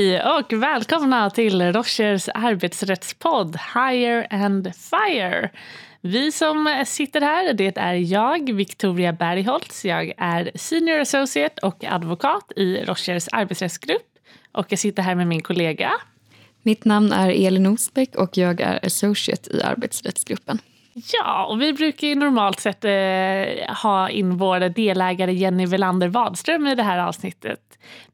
Hej och välkomna till Rochers arbetsrättspodd Hire and Fire. Vi som sitter här, det är jag, Victoria Bergholtz. Jag är senior associate och advokat i Rochers arbetsrättsgrupp. Och jag sitter här med min kollega. Mitt namn är Elin Osbeck och jag är associate i arbetsrättsgruppen. Ja, och vi brukar ju normalt sett eh, ha in vår delägare Jenny Velander Wadström i det här avsnittet.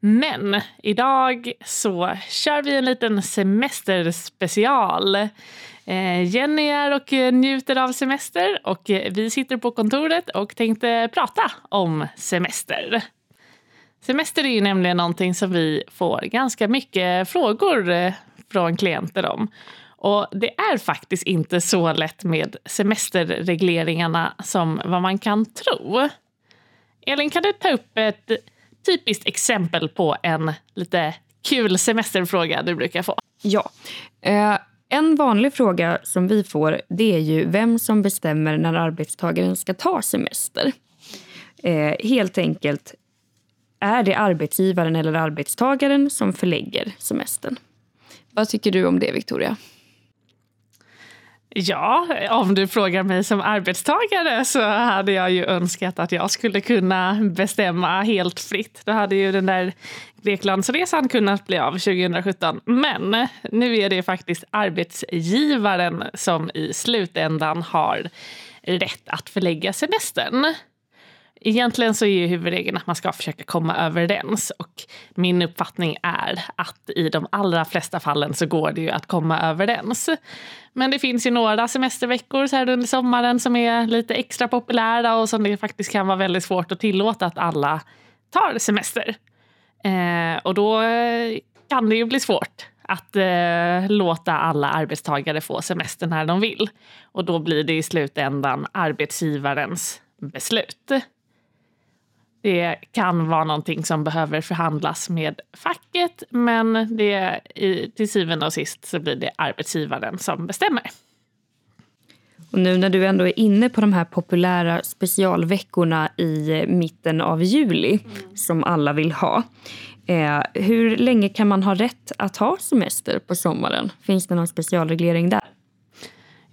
Men idag så kör vi en liten semesterspecial. Eh, Jenny är och njuter av semester och vi sitter på kontoret och tänkte prata om semester. Semester är ju nämligen någonting som vi får ganska mycket frågor eh, från klienter om. Och det är faktiskt inte så lätt med semesterregleringarna som vad man kan tro. Elin, kan du ta upp ett typiskt exempel på en lite kul semesterfråga du brukar få? Ja. Eh, en vanlig fråga som vi får det är ju vem som bestämmer när arbetstagaren ska ta semester. Eh, helt enkelt, är det arbetsgivaren eller arbetstagaren som förlägger semestern? Vad tycker du om det, Victoria? Ja, om du frågar mig som arbetstagare så hade jag ju önskat att jag skulle kunna bestämma helt fritt. Då hade ju den där Greklandsresan kunnat bli av 2017. Men nu är det faktiskt arbetsgivaren som i slutändan har rätt att förlägga semestern. Egentligen så är ju huvudregeln att man ska försöka komma överens och min uppfattning är att i de allra flesta fallen så går det ju att komma överens. Men det finns ju några semesterveckor så här under sommaren som är lite extra populära och som det faktiskt kan vara väldigt svårt att tillåta att alla tar semester. Eh, och då eh, kan det ju bli svårt att eh, låta alla arbetstagare få semester när de vill. Och då blir det i slutändan arbetsgivarens beslut. Det kan vara någonting som behöver förhandlas med facket men det, till syvende och sist så blir det arbetsgivaren som bestämmer. Och nu när du ändå är inne på de här populära specialveckorna i mitten av juli mm. som alla vill ha. Eh, hur länge kan man ha rätt att ha semester på sommaren? Finns det någon specialreglering där?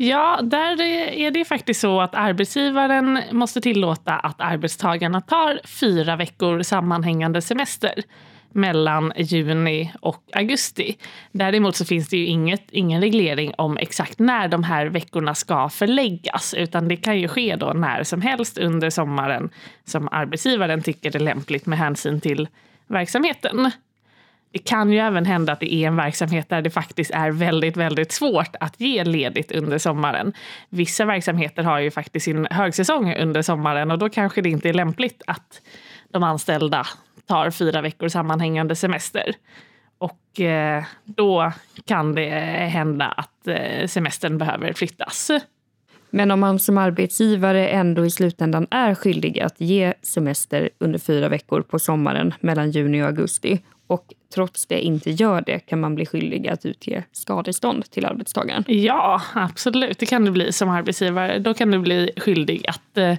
Ja, där är det faktiskt så att arbetsgivaren måste tillåta att arbetstagarna tar fyra veckor sammanhängande semester mellan juni och augusti. Däremot så finns det ju inget, ingen reglering om exakt när de här veckorna ska förläggas utan det kan ju ske då när som helst under sommaren som arbetsgivaren tycker är lämpligt med hänsyn till verksamheten. Det kan ju även hända att det är en verksamhet där det faktiskt är väldigt, väldigt svårt att ge ledigt under sommaren. Vissa verksamheter har ju faktiskt sin högsäsong under sommaren och då kanske det inte är lämpligt att de anställda tar fyra veckor sammanhängande semester. Och eh, då kan det hända att eh, semestern behöver flyttas. Men om man som arbetsgivare ändå i slutändan är skyldig att ge semester under fyra veckor på sommaren mellan juni och augusti och trots det inte gör det kan man bli skyldig att utge skadestånd till arbetstagaren. Ja, absolut. Det kan du bli som arbetsgivare. Då kan du bli skyldig att eh,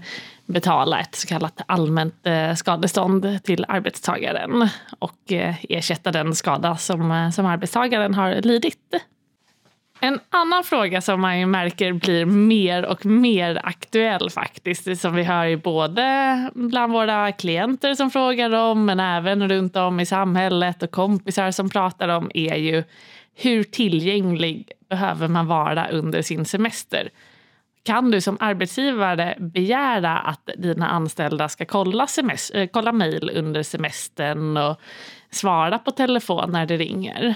betala ett så kallat allmänt eh, skadestånd till arbetstagaren och eh, ersätta den skada som, eh, som arbetstagaren har lidit. En annan fråga som man ju märker blir mer och mer aktuell faktiskt, som vi hör ju både bland våra klienter som frågar om, men även runt om i samhället och kompisar som pratar om, är ju hur tillgänglig behöver man vara under sin semester? Kan du som arbetsgivare begära att dina anställda ska kolla, eh, kolla mejl under semestern och svara på telefon när det ringer?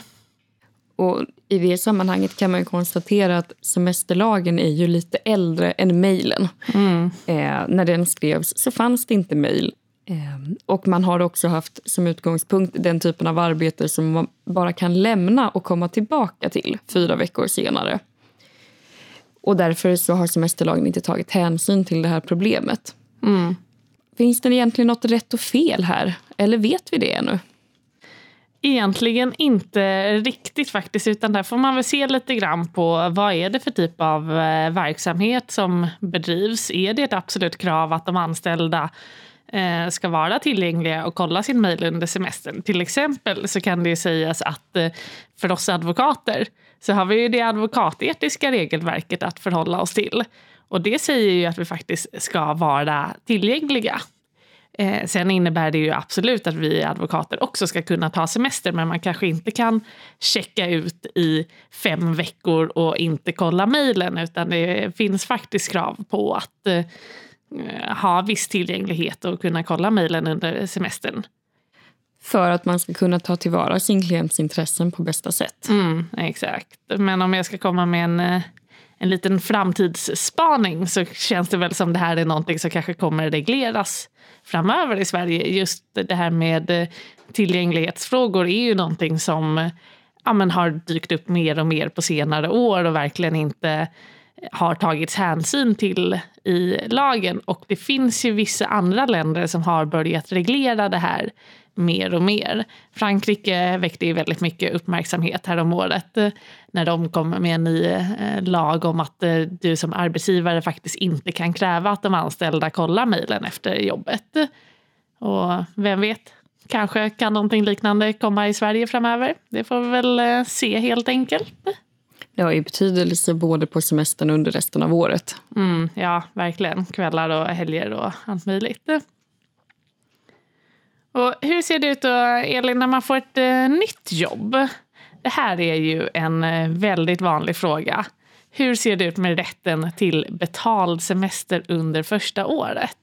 Och I det sammanhanget kan man konstatera att semesterlagen är ju lite äldre än mejlen. Mm. Eh, när den skrevs så fanns det inte mejl. Eh, och man har också haft som utgångspunkt den typen av arbete som man bara kan lämna och komma tillbaka till fyra veckor senare. Och därför så har semesterlagen inte tagit hänsyn till det här problemet. Mm. Finns det egentligen något rätt och fel här? Eller vet vi det ännu? Egentligen inte riktigt faktiskt, utan där får man väl se lite grann på vad är det för typ av eh, verksamhet som bedrivs. Är det ett absolut krav att de anställda eh, ska vara tillgängliga och kolla sin mejl under semestern. Till exempel så kan det sägas att eh, för oss advokater så har vi ju det advokatetiska regelverket att förhålla oss till. Och det säger ju att vi faktiskt ska vara tillgängliga. Eh, sen innebär det ju absolut att vi advokater också ska kunna ta semester men man kanske inte kan checka ut i fem veckor och inte kolla mejlen utan det finns faktiskt krav på att eh, ha viss tillgänglighet och kunna kolla mejlen under semestern. För att man ska kunna ta tillvara sin klients intressen på bästa sätt. Mm, exakt. Men om jag ska komma med en, eh, en liten framtidsspaning så känns det väl som det här är någonting som kanske kommer regleras framöver i Sverige. Just det här med eh, tillgänglighetsfrågor är ju någonting som eh, ja, men har dykt upp mer och mer på senare år och verkligen inte eh, har tagits hänsyn till i lagen. Och det finns ju vissa andra länder som har börjat reglera det här mer och mer. Frankrike väckte ju väldigt mycket uppmärksamhet här om året eh, när de kom med en ny eh, lag om att eh, du som arbetsgivare faktiskt inte kan kräva att de anställda kollar mejlen efter jobbet. Och vem vet, kanske kan någonting liknande komma i Sverige framöver. Det får vi väl se helt enkelt. Det har ju betydelse både på semestern och under resten av året. Mm, ja, verkligen. Kvällar och helger och allt möjligt. Och hur ser det ut då, Elin, när man får ett eh, nytt jobb? Det här är ju en eh, väldigt vanlig fråga. Hur ser det ut med rätten till betald semester under första året?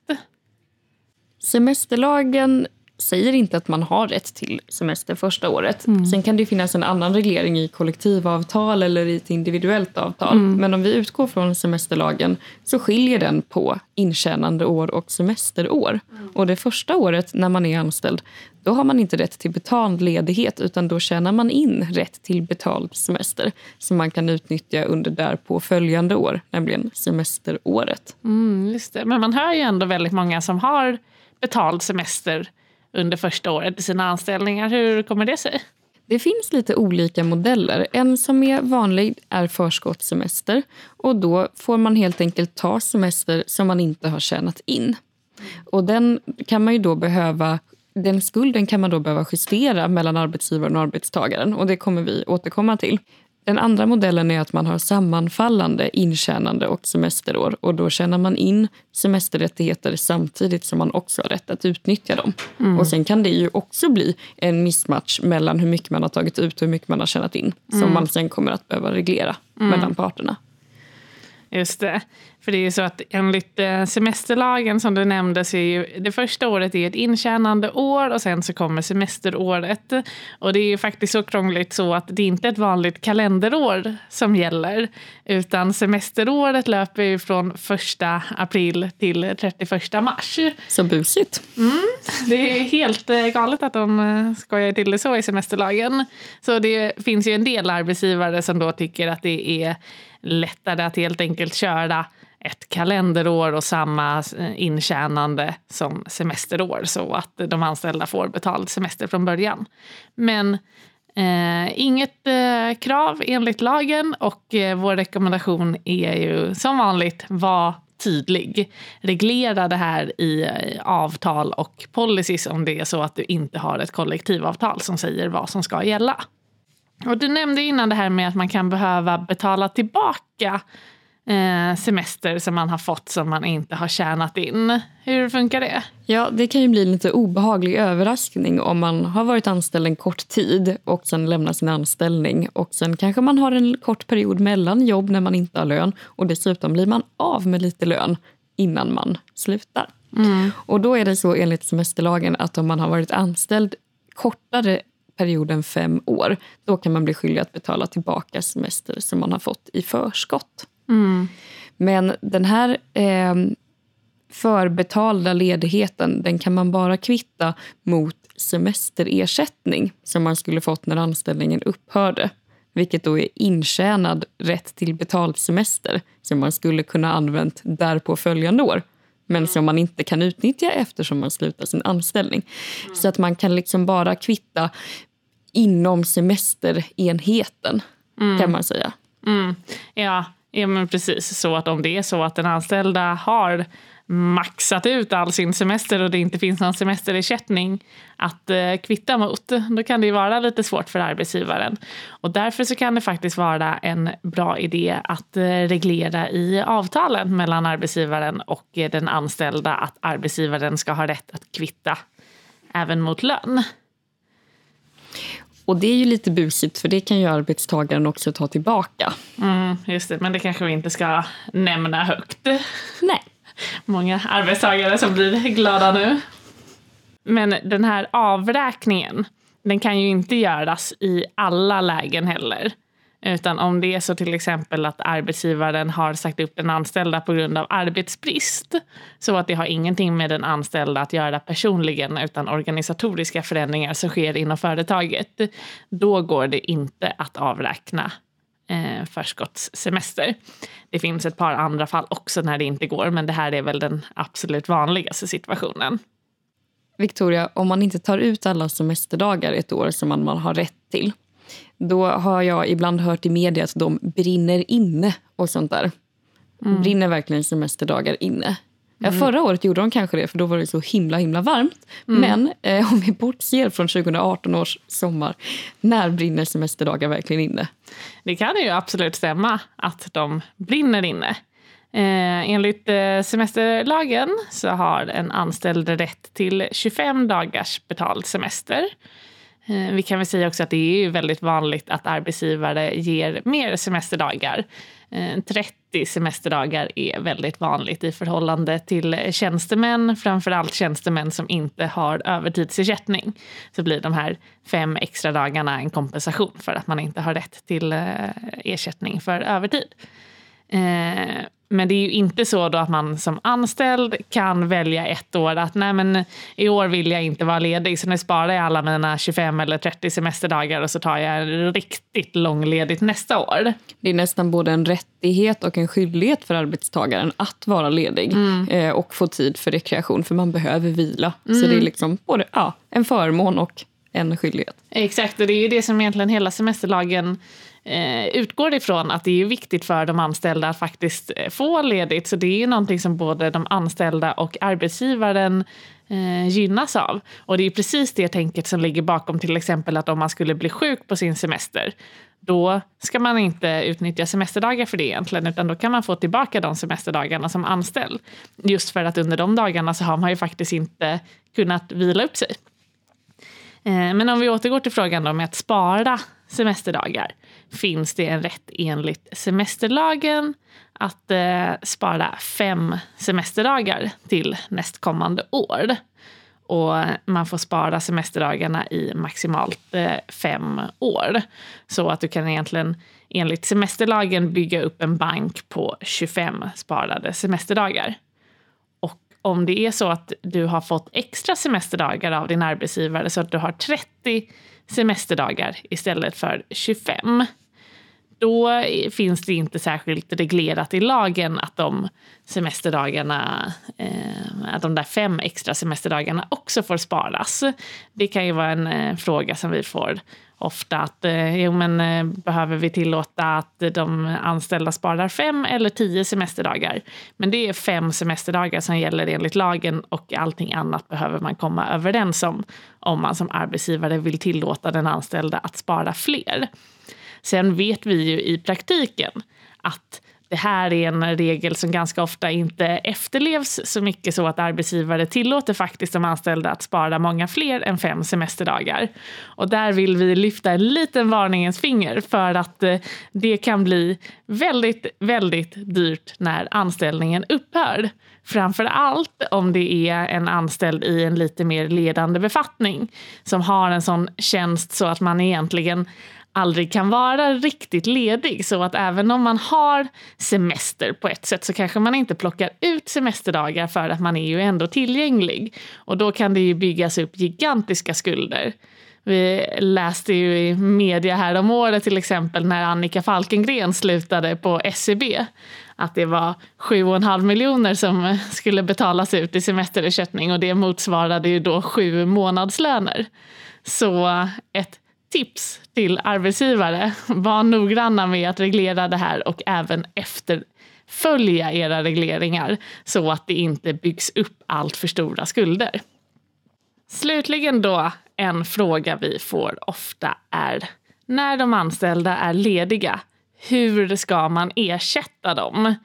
Semesterlagen säger inte att man har rätt till semester första året. Mm. Sen kan det finnas en annan reglering i kollektivavtal eller i ett individuellt avtal. Mm. Men om vi utgår från semesterlagen så skiljer den på intjänande år och semesterår. Mm. Och det första året när man är anställd då har man inte rätt till betald ledighet utan då tjänar man in rätt till betald semester som man kan utnyttja under därpå följande år, nämligen semesteråret. Mm, just det. Men man hör ju ändå väldigt många som har betald semester under första året i sina anställningar. Hur kommer det sig? Det finns lite olika modeller. En som är vanlig är förskottssemester. Och Då får man helt enkelt ta semester som man inte har tjänat in. Och Den kan man ju då behöva den skulden kan man då behöva justera mellan arbetsgivaren och arbetstagaren. och Det kommer vi återkomma till. Den andra modellen är att man har sammanfallande intjänande och semesterår. och Då tjänar man in semesterrättigheter samtidigt som man också har rätt att utnyttja dem. Mm. Och Sen kan det ju också bli en mismatch mellan hur mycket man har tagit ut och hur mycket man har tjänat in mm. som man sen kommer att behöva reglera mm. mellan parterna. Just det. För det är ju så att enligt eh, semesterlagen som du nämnde så är ju det första året är ett intjänande år och sen så kommer semesteråret. Och det är ju faktiskt så krångligt så att det är inte ett vanligt kalenderår som gäller utan semesteråret löper ju från 1 april till 31 mars. Så busigt. Mm, det är helt eh, galet att de eh, skojar till det så i semesterlagen. Så det finns ju en del arbetsgivare som då tycker att det är lättare att helt enkelt köra ett kalenderår och samma eh, intjänande som semesterår så att de anställda får betald semester från början. Men eh, inget eh, krav enligt lagen och eh, vår rekommendation är ju som vanligt var tydlig. Reglera det här i eh, avtal och policies om det är så att du inte har ett kollektivavtal som säger vad som ska gälla. Och du nämnde innan det här med att man kan behöva betala tillbaka eh, semester som man har fått som man inte har tjänat in. Hur funkar det? Ja, Det kan ju bli en lite obehaglig överraskning om man har varit anställd en kort tid och sen lämnar sin anställning. Och Sen kanske man har en kort period mellan jobb när man inte har lön och dessutom blir man av med lite lön innan man slutar. Mm. Och Då är det så enligt semesterlagen att om man har varit anställd kortare perioden fem år, då kan man bli skyldig att betala tillbaka semester som man har fått i förskott. Mm. Men den här eh, förbetalda ledigheten den kan man bara kvitta mot semesterersättning som man skulle fått när anställningen upphörde vilket då är intjänad rätt till betald semester som man skulle kunna använt därpå följande år men som man inte kan utnyttja eftersom man slutar sin anställning. Mm. Så att man kan liksom bara kvitta inom semesterenheten, mm. kan man säga. Mm. Ja, Ja, men precis. Så att om det är så att den anställda har maxat ut all sin semester och det inte finns någon semesterersättning att eh, kvitta mot, då kan det ju vara lite svårt för arbetsgivaren. Och därför så kan det faktiskt vara en bra idé att eh, reglera i avtalen mellan arbetsgivaren och eh, den anställda att arbetsgivaren ska ha rätt att kvitta även mot lön. Och det är ju lite busigt för det kan ju arbetstagaren också ta tillbaka. Mm, just det, men det kanske vi inte ska nämna högt. Nej. Många arbetstagare som blir glada nu. Men den här avräkningen, den kan ju inte göras i alla lägen heller. Utan om det är så till exempel att arbetsgivaren har sagt upp den anställda på grund av arbetsbrist så att det har ingenting med den anställda att göra personligen utan organisatoriska förändringar som sker inom företaget. Då går det inte att avräkna eh, förskottssemester. Det finns ett par andra fall också när det inte går men det här är väl den absolut vanligaste situationen. Victoria, om man inte tar ut alla semesterdagar ett år som man, man har rätt till då har jag ibland hört i media att de brinner inne och sånt där. Mm. Brinner verkligen semesterdagar inne. Ja, mm. förra året gjorde de kanske det, för då var det så himla himla varmt. Mm. Men eh, om vi bortser från 2018 års sommar, när brinner semesterdagar verkligen inne? Det kan ju absolut stämma att de brinner inne. Eh, enligt eh, semesterlagen så har en anställd rätt till 25 dagars betald semester. Eh, vi kan väl säga också att det är väldigt vanligt att arbetsgivare ger mer semesterdagar. Eh, 30 semesterdagar är väldigt vanligt i förhållande till tjänstemän, framförallt tjänstemän som inte har övertidsersättning. Så blir de här fem extra dagarna en kompensation för att man inte har rätt till eh, ersättning för övertid. Men det är ju inte så då att man som anställd kan välja ett år att nej men i år vill jag inte vara ledig så nu sparar jag alla mina 25 eller 30 semesterdagar och så tar jag riktigt långledigt nästa år. Det är nästan både en rättighet och en skyldighet för arbetstagaren att vara ledig mm. eh, och få tid för rekreation för man behöver vila. Mm. Så det är liksom både ja, en förmån och en skyldighet. Exakt, och det är ju det som egentligen hela semesterlagen eh, utgår ifrån att det är viktigt för de anställda att faktiskt eh, få ledigt. Så det är någonting som både de anställda och arbetsgivaren eh, gynnas av. Och det är precis det tänket som ligger bakom till exempel att om man skulle bli sjuk på sin semester då ska man inte utnyttja semesterdagar för det egentligen, utan då kan man få tillbaka de semesterdagarna som anställd. Just för att under de dagarna så har man ju faktiskt inte kunnat vila upp sig. Eh, men om vi återgår till frågan då med att spara semesterdagar finns det en rätt enligt semesterlagen att eh, spara fem semesterdagar till nästkommande år. Och man får spara semesterdagarna i maximalt eh, fem år. Så att du kan egentligen enligt semesterlagen bygga upp en bank på 25 sparade semesterdagar. Och om det är så att du har fått extra semesterdagar av din arbetsgivare så att du har 30 semesterdagar istället för 25 då finns det inte särskilt reglerat i lagen att de semesterdagarna, eh, att de där fem extra semesterdagarna också får sparas. Det kan ju vara en eh, fråga som vi får ofta. Att, eh, jo, men, eh, behöver vi tillåta att de anställda sparar fem eller tio semesterdagar? Men det är fem semesterdagar som gäller enligt lagen och allting annat behöver man komma överens om om man som arbetsgivare vill tillåta den anställda att spara fler. Sen vet vi ju i praktiken att det här är en regel som ganska ofta inte efterlevs så mycket så att arbetsgivare tillåter faktiskt de anställda att spara många fler än fem semesterdagar. Och där vill vi lyfta en liten varningens finger för att eh, det kan bli väldigt, väldigt dyrt när anställningen upphör. Framför allt om det är en anställd i en lite mer ledande befattning som har en sån tjänst så att man egentligen aldrig kan vara riktigt ledig. Så att även om man har semester på ett sätt så kanske man inte plockar ut semesterdagar för att man är ju ändå tillgänglig. Och då kan det ju byggas upp gigantiska skulder. Vi läste ju i media här om året till exempel när Annika Falkengren slutade på SEB att det var 7,5 miljoner som skulle betalas ut i semesterersättning och det motsvarade ju då sju månadslöner. Så ett tips till arbetsgivare. Var noggranna med att reglera det här och även efterfölja era regleringar så att det inte byggs upp allt för stora skulder. Slutligen då, en fråga vi får ofta är när de anställda är lediga, hur ska man ersätta dem?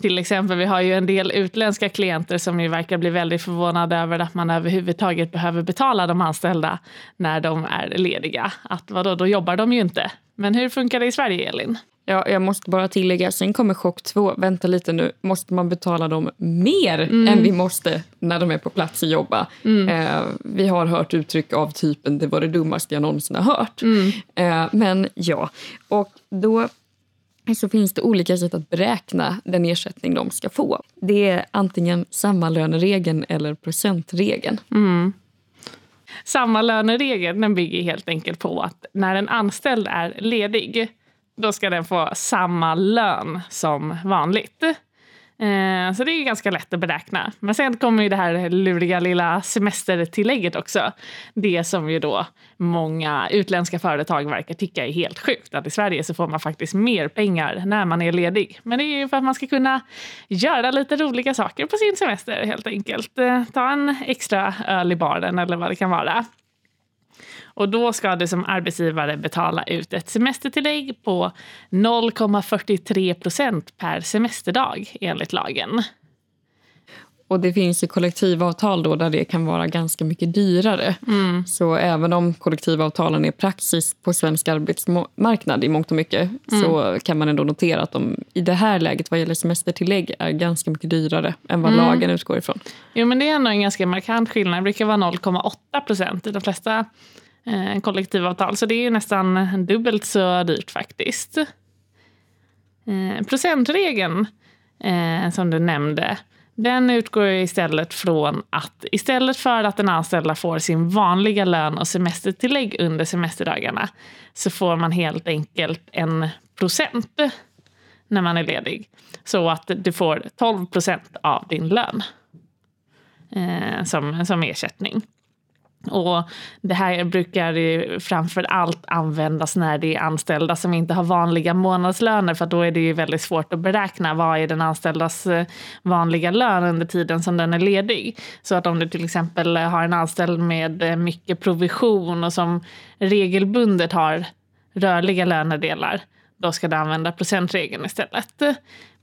Till exempel, vi har ju en del utländska klienter som ju verkar bli väldigt förvånade över att man överhuvudtaget behöver betala de anställda när de är lediga. Att vadå, då jobbar de ju inte. Men hur funkar det i Sverige, Elin? Ja, jag måste bara tillägga, sen kommer chock två. Vänta lite nu, måste man betala dem mer mm. än vi måste när de är på plats och jobba? Mm. Eh, vi har hört uttryck av typen det var det dummaste jag någonsin har hört. Mm. Eh, men ja, och då så finns det olika sätt att beräkna den ersättning de ska få. Det är antingen sammalöneregeln eller procentregeln. Mm. Sammalöneregeln bygger helt enkelt på att när en anställd är ledig då ska den få samma lön som vanligt. Eh, så det är ganska lätt att beräkna. Men sen kommer ju det här luriga lilla semestertillägget också. Det som ju då många utländska företag verkar tycka är helt sjukt. Att i Sverige så får man faktiskt mer pengar när man är ledig. Men det är ju för att man ska kunna göra lite roliga saker på sin semester helt enkelt. Eh, ta en extra öl i baren eller vad det kan vara. Och då ska du som arbetsgivare betala ut ett semestertillägg på 0,43 procent per semesterdag enligt lagen. Och det finns ju kollektivavtal då där det kan vara ganska mycket dyrare. Mm. Så även om kollektivavtalen är praxis på svensk arbetsmarknad i mångt och mycket mm. så kan man ändå notera att de i det här läget vad gäller semestertillägg är ganska mycket dyrare än vad mm. lagen utgår ifrån. Jo men det är ändå en ganska markant skillnad. Det brukar vara 0,8 procent i de flesta eh, kollektivavtal. Så det är nästan dubbelt så dyrt faktiskt. Eh, procentregeln eh, som du nämnde, den utgår istället från att istället för att den anställda får sin vanliga lön och semestertillägg under semesterdagarna så får man helt enkelt en procent när man är ledig. Så att du får 12 procent av din lön eh, som, som ersättning. Och det här brukar framför allt användas när det är anställda som inte har vanliga månadslöner för då är det ju väldigt svårt att beräkna vad är den anställdas eh, vanliga lön under tiden som den är ledig. Så att om du till exempel har en anställd med eh, mycket provision och som regelbundet har rörliga lönedelar då ska du använda procentregeln istället.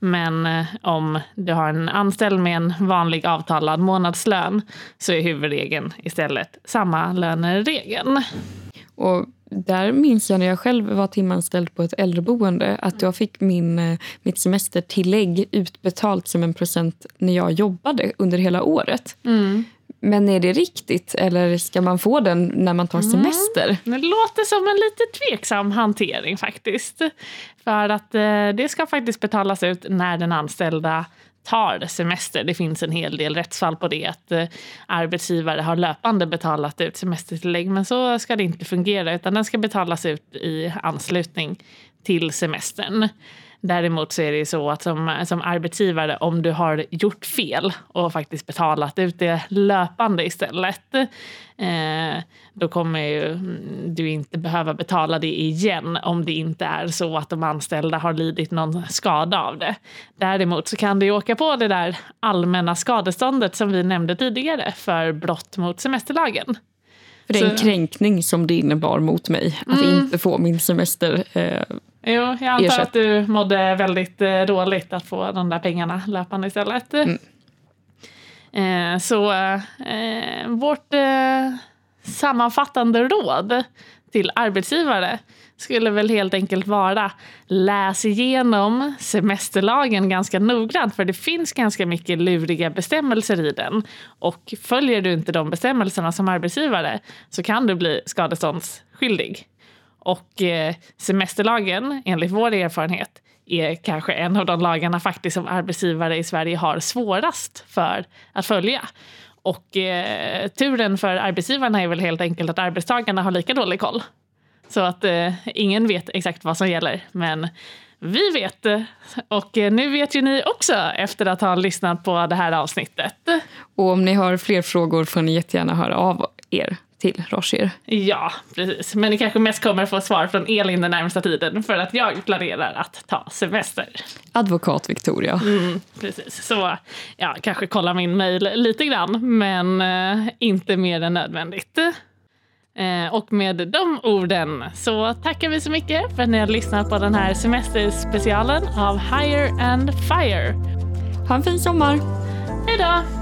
Men eh, om du har en anställd med en vanlig avtalad månadslön så är huvudregeln istället samma löneregeln. Och där minns jag när jag själv var timanställd på ett äldreboende att jag fick min, eh, mitt semestertillägg utbetalt som en procent när jag jobbade under hela året. Mm. Men är det riktigt eller ska man få den när man tar mm. semester? Mm. Det låter som en lite tveksam hantering faktiskt. För att eh, det ska faktiskt betalas ut när den anställda tar semester. Det finns en hel del rättsfall på det. Att eh, arbetsgivare har löpande betalat ut semestertillägg. Men så ska det inte fungera utan den ska betalas ut i anslutning till semestern. Däremot så är det så att som, som arbetsgivare, om du har gjort fel och faktiskt betalat ut det löpande istället, eh, då kommer ju, du inte behöva betala det igen om det inte är så att de anställda har lidit någon skada av det. Däremot så kan du åka på det där allmänna skadeståndet som vi nämnde tidigare för brott mot semesterlagen. För det är en kränkning som det innebar mot mig, att mm. inte få min semester eh, Jo, jag antar ersätt. att du mådde väldigt eh, dåligt att få de där pengarna löpande istället. Mm. Eh, så eh, vårt eh, sammanfattande råd till arbetsgivare skulle väl helt enkelt vara läs igenom semesterlagen ganska noggrant för det finns ganska mycket luriga bestämmelser i den. Och följer du inte de bestämmelserna som arbetsgivare så kan du bli skadeståndsskyldig. Och eh, semesterlagen, enligt vår erfarenhet, är kanske en av de lagarna faktiskt som arbetsgivare i Sverige har svårast för att följa. Och eh, turen för arbetsgivarna är väl helt enkelt att arbetstagarna har lika dålig koll. Så att eh, ingen vet exakt vad som gäller. Men vi vet och eh, nu vet ju ni också efter att ha lyssnat på det här avsnittet. Och om ni har fler frågor får ni jättegärna höra av er till Rocher. Ja, precis. Men ni kanske mest kommer få svar från Elin den närmsta tiden för att jag planerar att ta semester. Advokat Victoria. Mm, precis. Så ja, kanske kolla min mejl lite grann, men eh, inte mer än nödvändigt. Eh, och med de orden så tackar vi så mycket för att ni har lyssnat på den här semesterspecialen av Higher and Fire. Ha en fin sommar! Hej då!